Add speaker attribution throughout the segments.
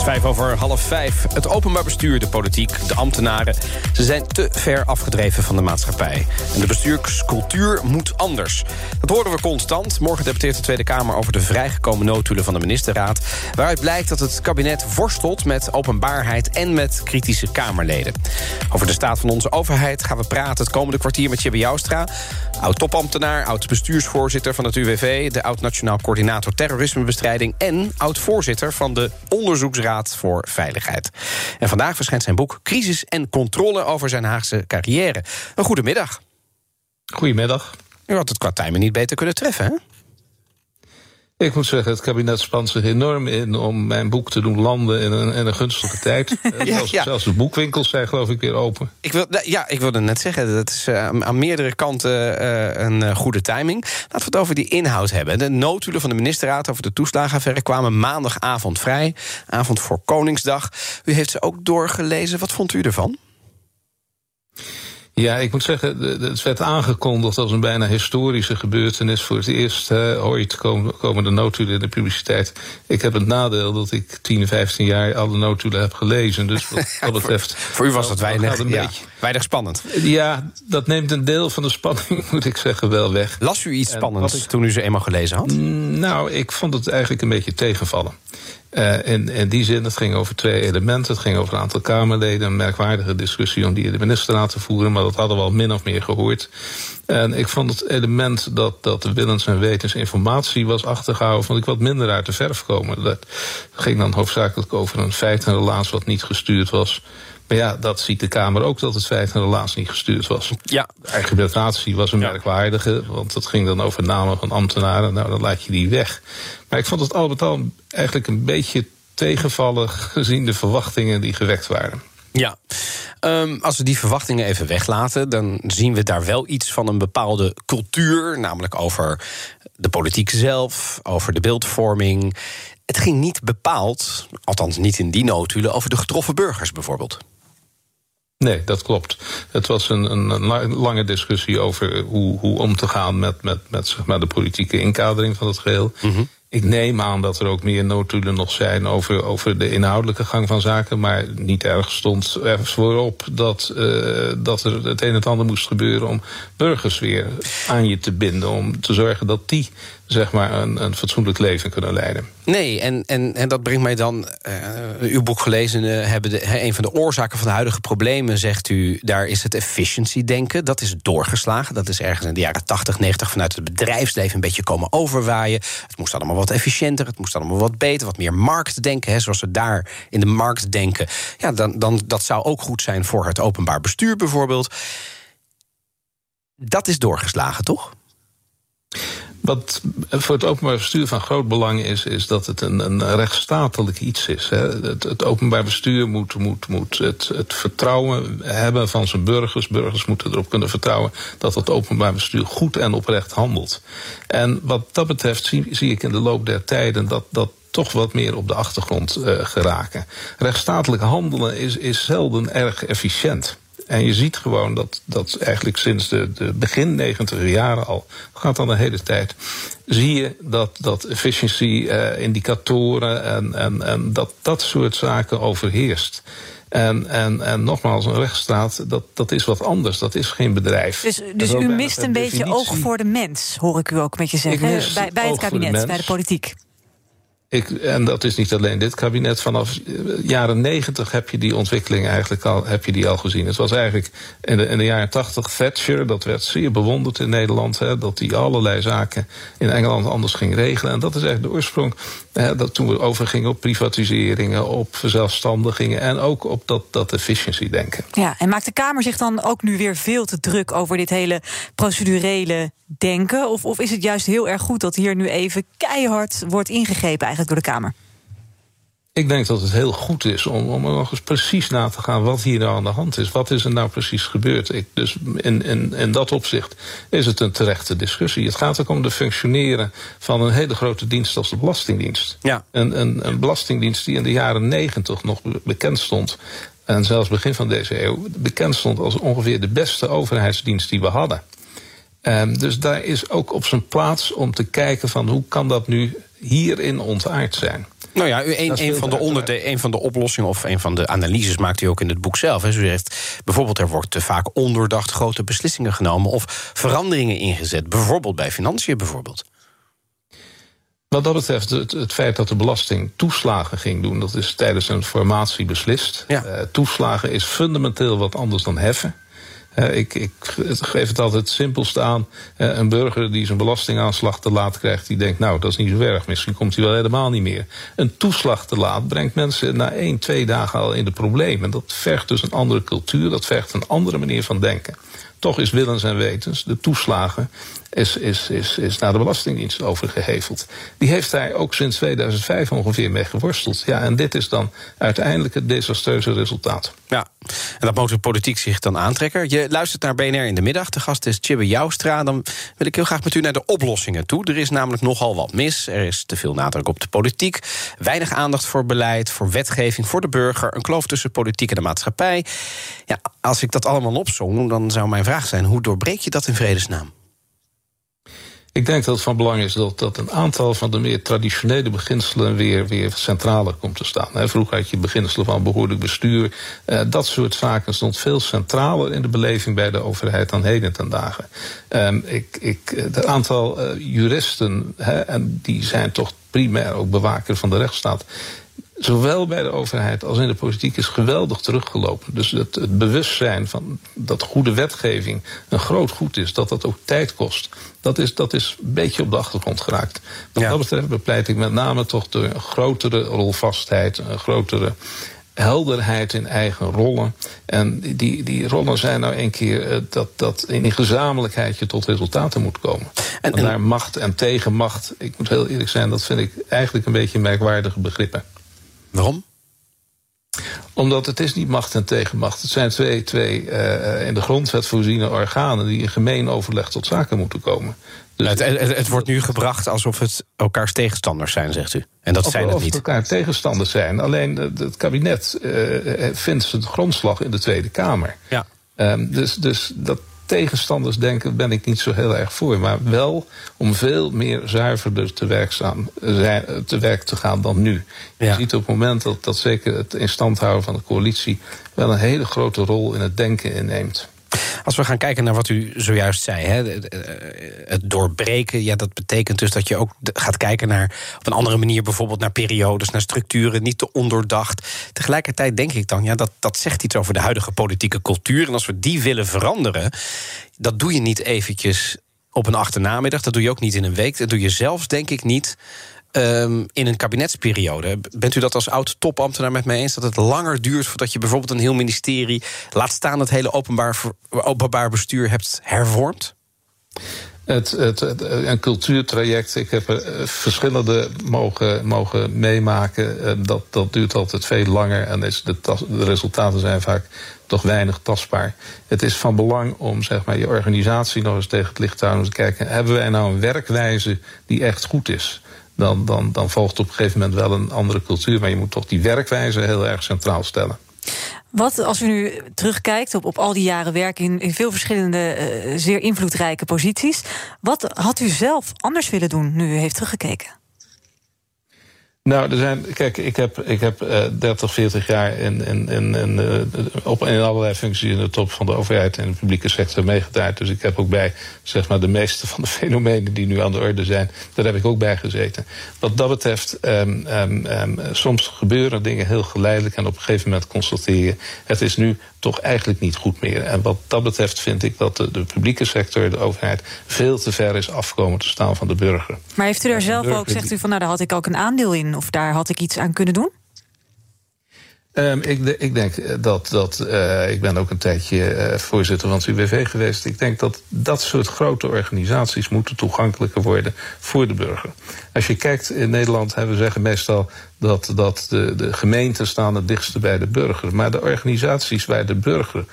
Speaker 1: Is vijf over half vijf. Het openbaar bestuur, de politiek, de ambtenaren... ze zijn te ver afgedreven van de maatschappij. En de bestuurscultuur moet anders. Dat horen we constant. Morgen debatteert de Tweede Kamer over de vrijgekomen noodhulen van de ministerraad... waaruit blijkt dat het kabinet worstelt met openbaarheid... en met kritische Kamerleden. Over de staat van onze overheid gaan we praten het komende kwartier met Jibbe Joustra... oud-topambtenaar, oud-bestuursvoorzitter van het UWV... de oud-nationaal coördinator terrorismebestrijding... en oud-voorzitter van de onderzoeksraad voor Veiligheid. En vandaag verschijnt zijn boek Crisis en Controle over zijn Haagse carrière. Een goedemiddag.
Speaker 2: Goedemiddag.
Speaker 1: U had het qua timing niet beter kunnen treffen, hè?
Speaker 2: Ik moet zeggen, het kabinet spant zich enorm in om mijn boek te doen landen in een, in een gunstige tijd. ja, zelfs, ja. zelfs, de boekwinkels zijn geloof ik weer open.
Speaker 1: Ik wil, ja, ik wilde net zeggen, dat is uh, aan meerdere kanten uh, een goede timing. Laten we het over die inhoud hebben. De noodhulen van de ministerraad over de toeslagenaffaire kwamen maandagavond vrij. Avond voor Koningsdag. U heeft ze ook doorgelezen. Wat vond u ervan?
Speaker 2: Ja, ik moet zeggen, het werd aangekondigd als een bijna historische gebeurtenis. Voor het eerst ooit komen, komen de noodhulen in de publiciteit. Ik heb het nadeel dat ik 10, 15 jaar alle noodhulen heb gelezen. Dus wat dat betreft.
Speaker 1: voor u was dat weinig, een ja, beetje. weinig spannend.
Speaker 2: Ja, dat neemt een deel van de spanning, moet ik zeggen, wel weg.
Speaker 1: Las u iets spannends ik, toen u ze eenmaal gelezen had?
Speaker 2: Nou, ik vond het eigenlijk een beetje tegenvallen. Uh, in, die zin, het ging over twee elementen. Het ging over een aantal Kamerleden. Een merkwaardige discussie om die in de ministerraad te voeren. Maar dat hadden we al min of meer gehoord. En ik vond het element dat, dat de willens en wetens informatie was achtergehouden... vond ik wat minder uit de verf komen. Dat ging dan hoofdzakelijk over een feitenrelaas wat niet gestuurd was... Maar ja, dat ziet de Kamer ook dat het feit en relaas niet gestuurd was.
Speaker 1: Ja.
Speaker 2: De argumentatie was een ja. merkwaardige, want het ging dan over namen van ambtenaren. Nou, dan laat je die weg. Maar ik vond het al met al eigenlijk een beetje tegenvallen gezien de verwachtingen die gewekt waren.
Speaker 1: Ja, um, als we die verwachtingen even weglaten, dan zien we daar wel iets van een bepaalde cultuur, namelijk over de politiek zelf, over de beeldvorming. Het ging niet bepaald, althans niet in die noodhulen, over de getroffen burgers bijvoorbeeld.
Speaker 2: Nee, dat klopt. Het was een, een lange discussie over hoe, hoe om te gaan met, met, met zeg maar, de politieke inkadering van het geheel. Mm -hmm. Ik neem aan dat er ook meer noodhulen nog zijn over, over de inhoudelijke gang van zaken. Maar niet erg stond er voorop dat, uh, dat er het een en het ander moest gebeuren om burgers weer aan je te binden. Om te zorgen dat die zeg maar een, een fatsoenlijk leven kunnen leiden.
Speaker 1: Nee, en, en, en dat brengt mij dan, uh, uw boek gelezen uh, hebben, de, een van de oorzaken van de huidige problemen, zegt u, daar is het efficiency denken. Dat is doorgeslagen. Dat is ergens in de jaren 80, 90 vanuit het bedrijfsleven een beetje komen overwaaien. Het moest allemaal wat efficiënter, het moest allemaal wat beter, wat meer marktdenken. Hè, zoals we daar in de markt denken. Ja, dan, dan, dat zou ook goed zijn voor het openbaar bestuur bijvoorbeeld. Dat is doorgeslagen, toch?
Speaker 2: Wat voor het openbaar bestuur van groot belang is, is dat het een, een rechtsstatelijk iets is. Hè. Het, het, openbaar bestuur moet, moet, moet het, het, vertrouwen hebben van zijn burgers. Burgers moeten erop kunnen vertrouwen dat het openbaar bestuur goed en oprecht handelt. En wat dat betreft zie, ik in de loop der tijden dat dat toch wat meer op de achtergrond uh, geraken. Rechtsstatelijk handelen is, is zelden erg efficiënt. En je ziet gewoon dat, dat eigenlijk sinds de, de begin negentiger jaren al, gaat al een hele tijd, zie je dat, dat efficiency-indicatoren uh, en, en, en dat dat soort zaken overheerst. En, en, en nogmaals, een rechtsstaat, dat, dat is wat anders. Dat is geen bedrijf.
Speaker 3: Dus, dus u mist een beetje oog voor de mens, hoor ik u ook met je zeggen, bij, bij het kabinet, bij de politiek.
Speaker 2: Ik, en dat is niet alleen dit kabinet. Vanaf jaren negentig heb je die ontwikkeling eigenlijk al, heb je die al gezien. Het was eigenlijk in de, in de jaren tachtig Thatcher, dat werd zeer bewonderd in Nederland. Hè, dat die allerlei zaken in Engeland anders ging regelen. En dat is eigenlijk de oorsprong. Hè, dat toen we overgingen op privatiseringen, op verzelfstandigingen. En ook op dat, dat efficiency denken.
Speaker 3: Ja, en maakt de Kamer zich dan ook nu weer veel te druk over dit hele procedurele denken? Of, of is het juist heel erg goed dat hier nu even keihard wordt ingegrepen eigenlijk door de Kamer?
Speaker 2: Ik denk dat het heel goed is om, om er nog eens precies na te gaan wat hier nou aan de hand is. Wat is er nou precies gebeurd? Ik, dus in, in, in dat opzicht is het een terechte discussie. Het gaat ook om de functioneren van een hele grote dienst als de Belastingdienst.
Speaker 1: Ja.
Speaker 2: Een, een, een belastingdienst die in de jaren negentig nog bekend stond. En zelfs begin van deze eeuw bekend stond als ongeveer de beste overheidsdienst die we hadden. Um, dus daar is ook op zijn plaats om te kijken van hoe kan dat nu hierin ontaard zijn.
Speaker 1: Nou ja, u, een, een, van de onderde, een van de oplossingen of een van de analyses maakt u ook in het boek zelf. Hè. U zegt bijvoorbeeld er wordt te vaak ondoordacht grote beslissingen genomen of veranderingen ingezet. Bijvoorbeeld bij financiën bijvoorbeeld.
Speaker 2: Wat dat betreft, het, het, feit dat de belasting toeslagen ging doen, dat is tijdens een formatie beslist.
Speaker 1: Ja.
Speaker 2: Uh, toeslagen is fundamenteel wat anders dan heffen. Uh, ik, ik, geef het altijd het simpelste aan. Uh, een burger die zijn belastingaanslag te laat krijgt, die denkt, nou, dat is niet zo erg. Misschien komt hij wel helemaal niet meer. Een toeslag te laat brengt mensen na één, twee dagen al in de problemen. Dat vergt dus een andere cultuur, dat vergt een andere manier van denken. Toch is willens en wetens, de toeslagen is, is, is, is naar de Belastingdienst overgeheveld. Die heeft daar ook sinds 2005 ongeveer mee geworsteld. Ja, en dit is dan uiteindelijk het desastreuze resultaat.
Speaker 1: Ja, en dat moet de politiek zich dan aantrekken. Je luistert naar BNR in de middag. De gast is Chibbe Joustra. Dan wil ik heel graag met u naar de oplossingen toe. Er is namelijk nogal wat mis. Er is te veel nadruk op de politiek. Weinig aandacht voor beleid, voor wetgeving, voor de burger. Een kloof tussen politiek en de maatschappij. Ja, als ik dat allemaal opzong, dan zou mijn vraag zijn: hoe doorbreek je dat in vredesnaam?
Speaker 2: Ik denk dat het van belang is dat, dat een aantal van de meer traditionele beginselen weer, weer centraler komt te staan. Vroeger had je beginselen van behoorlijk bestuur. Uh, dat soort zaken stond veel centraler in de beleving bij de overheid dan heden ten dagen. Um, ik, ik, het aantal uh, juristen, en die zijn toch primair ook bewaker van de rechtsstaat zowel bij de overheid als in de politiek is geweldig teruggelopen. Dus het, het, bewustzijn van dat goede wetgeving een groot goed is, dat dat ook tijd kost, dat is, dat is een beetje op de achtergrond geraakt. Wat ja. dat betreft bepleit ik met name toch de grotere rolvastheid, een grotere helderheid in eigen rollen. En die, die rollen zijn nou een keer uh, dat, dat in gezamenlijkheid je tot resultaten moet komen. En, en naar macht en tegenmacht, ik moet heel eerlijk zijn, dat vind ik eigenlijk een beetje merkwaardige begrippen.
Speaker 1: Waarom?
Speaker 2: Omdat het is niet macht en tegenmacht. Het zijn twee, twee uh, in de grondwet voorziene organen die in gemeen overleg tot zaken moeten komen.
Speaker 1: Dus het, het, het, wordt nu gebracht alsof het elkaars tegenstanders zijn, zegt u. En dat
Speaker 2: of,
Speaker 1: zijn het niet.
Speaker 2: Of elkaar tegenstanders zijn. Alleen het kabinet uh, vindt zijn grondslag in de Tweede Kamer.
Speaker 1: Ja.
Speaker 2: Um, dus, dus dat, tegenstanders denken, ben ik niet zo heel erg voor. Maar wel om veel meer zuiverder te werk, staan, te, werk te gaan dan nu. Ja. Je ziet op het moment dat, dat zeker het instand houden van de coalitie wel een hele grote rol in het denken inneemt.
Speaker 1: Als we gaan kijken naar wat u zojuist zei, hè, het doorbreken, ja, dat betekent dus dat je ook gaat kijken naar op een andere manier, bijvoorbeeld naar periodes, naar structuren, niet te ondoordacht. Tegelijkertijd denk ik dan, ja, dat, dat zegt iets over de huidige politieke cultuur. En als we die willen veranderen, dat doe je niet eventjes op een achternamiddag, dat doe je ook niet in een week, dat doe je zelfs, denk ik, niet Um, in een kabinetsperiode. Bent u dat als oud topambtenaar met mij eens dat het langer duurt voordat je bijvoorbeeld een heel ministerie, laat staan het hele openbaar, openbaar bestuur, hebt hervormd?
Speaker 2: Het, het, een cultuurtraject, ik heb er verschillende mogen, mogen meemaken. Dat, dat duurt altijd veel langer en is de, de resultaten zijn vaak toch weinig tastbaar. Het is van belang om zeg maar, je organisatie nog eens tegen het licht te houden. Om te kijken, hebben wij nou een werkwijze die echt goed is? Dan, dan, dan volgt op een gegeven moment wel een andere cultuur. Maar je moet toch die werkwijze heel erg centraal stellen.
Speaker 3: Wat als u nu terugkijkt op, op al die jaren werk in, in veel verschillende uh, zeer invloedrijke posities. Wat had u zelf anders willen doen nu u heeft teruggekeken?
Speaker 2: Nou, er zijn, kijk, ik heb, ik heb uh, 30, 40 jaar in, in, in, in, uh, op, in allerlei functies in de top van de overheid en de publieke sector meegedraaid. Dus ik heb ook bij zeg maar, de meeste van de fenomenen die nu aan de orde zijn, daar heb ik ook bij gezeten. Wat dat betreft, um, um, um, soms gebeuren dingen heel geleidelijk en op een gegeven moment constateer je, het is nu toch eigenlijk niet goed meer. En wat dat betreft vind ik dat de, de publieke sector, de overheid, veel te ver is afgekomen te staan van de burger.
Speaker 3: Maar heeft u daar zelf ook, zegt u van nou daar had ik ook een aandeel in, of daar had ik iets aan kunnen doen?
Speaker 2: Um, ik, ik, denk dat, dat uh, ik ben ook een tijdje uh, voorzitter van het UWV geweest. Ik denk dat dat soort grote organisaties moeten toegankelijker worden voor de burger. Als je kijkt in Nederland, hebben we zeggen meestal dat, dat de, de gemeenten staan het dichtste bij de burger. Maar de organisaties waar de burger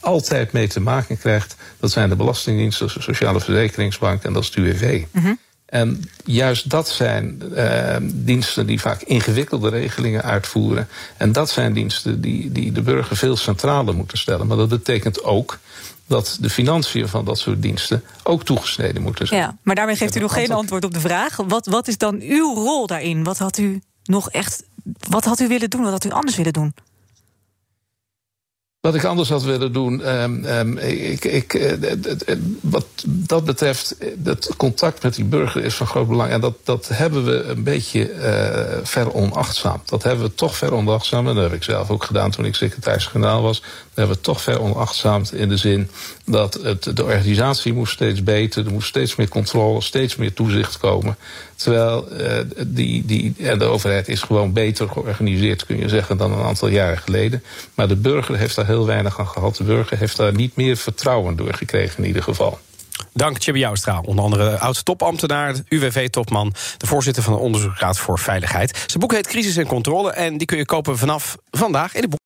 Speaker 2: altijd mee te maken krijgt, dat zijn de Belastingdienst, de Sociale Verzekeringsbank en dat is het UWV. Mm -hmm. En juist dat zijn uh, diensten die vaak ingewikkelde regelingen uitvoeren. En dat zijn diensten die, die de burger veel centraler moeten stellen. Maar dat betekent ook dat de financiën van dat soort diensten ook toegesneden moeten zijn.
Speaker 3: Ja, maar daarmee geeft u nog geen antwoord op de vraag. Wat, wat is dan uw rol daarin? Wat had u nog echt. Wat had u willen doen? Wat had u anders willen doen?
Speaker 2: Wat ik anders had willen doen, um, um, ik, ik, uh, wat dat betreft, het contact met die burger is van groot belang. En dat, dat hebben we een beetje uh, veronachtzaamd. Dat hebben we toch veronachtzaamd. En dat heb ik zelf ook gedaan toen ik secretaris-generaal was. Dat hebben we toch veronachtzaamd in de zin dat het, de organisatie moest steeds beter. Er moest steeds meer controle, steeds meer toezicht komen. Terwijl uh, die, die, en de overheid is gewoon beter georganiseerd, kun je zeggen, dan een aantal jaren geleden. Maar de burger heeft daar heel weinig aan gehad. De burger heeft daar niet meer vertrouwen door gekregen, in ieder geval.
Speaker 1: Dank, Tjibbe Joustra, onder andere oud-topambtenaar, UWV-topman, de voorzitter van de Onderzoeksraad voor Veiligheid. Zijn boek heet Crisis en Controle en die kun je kopen vanaf vandaag in de boek.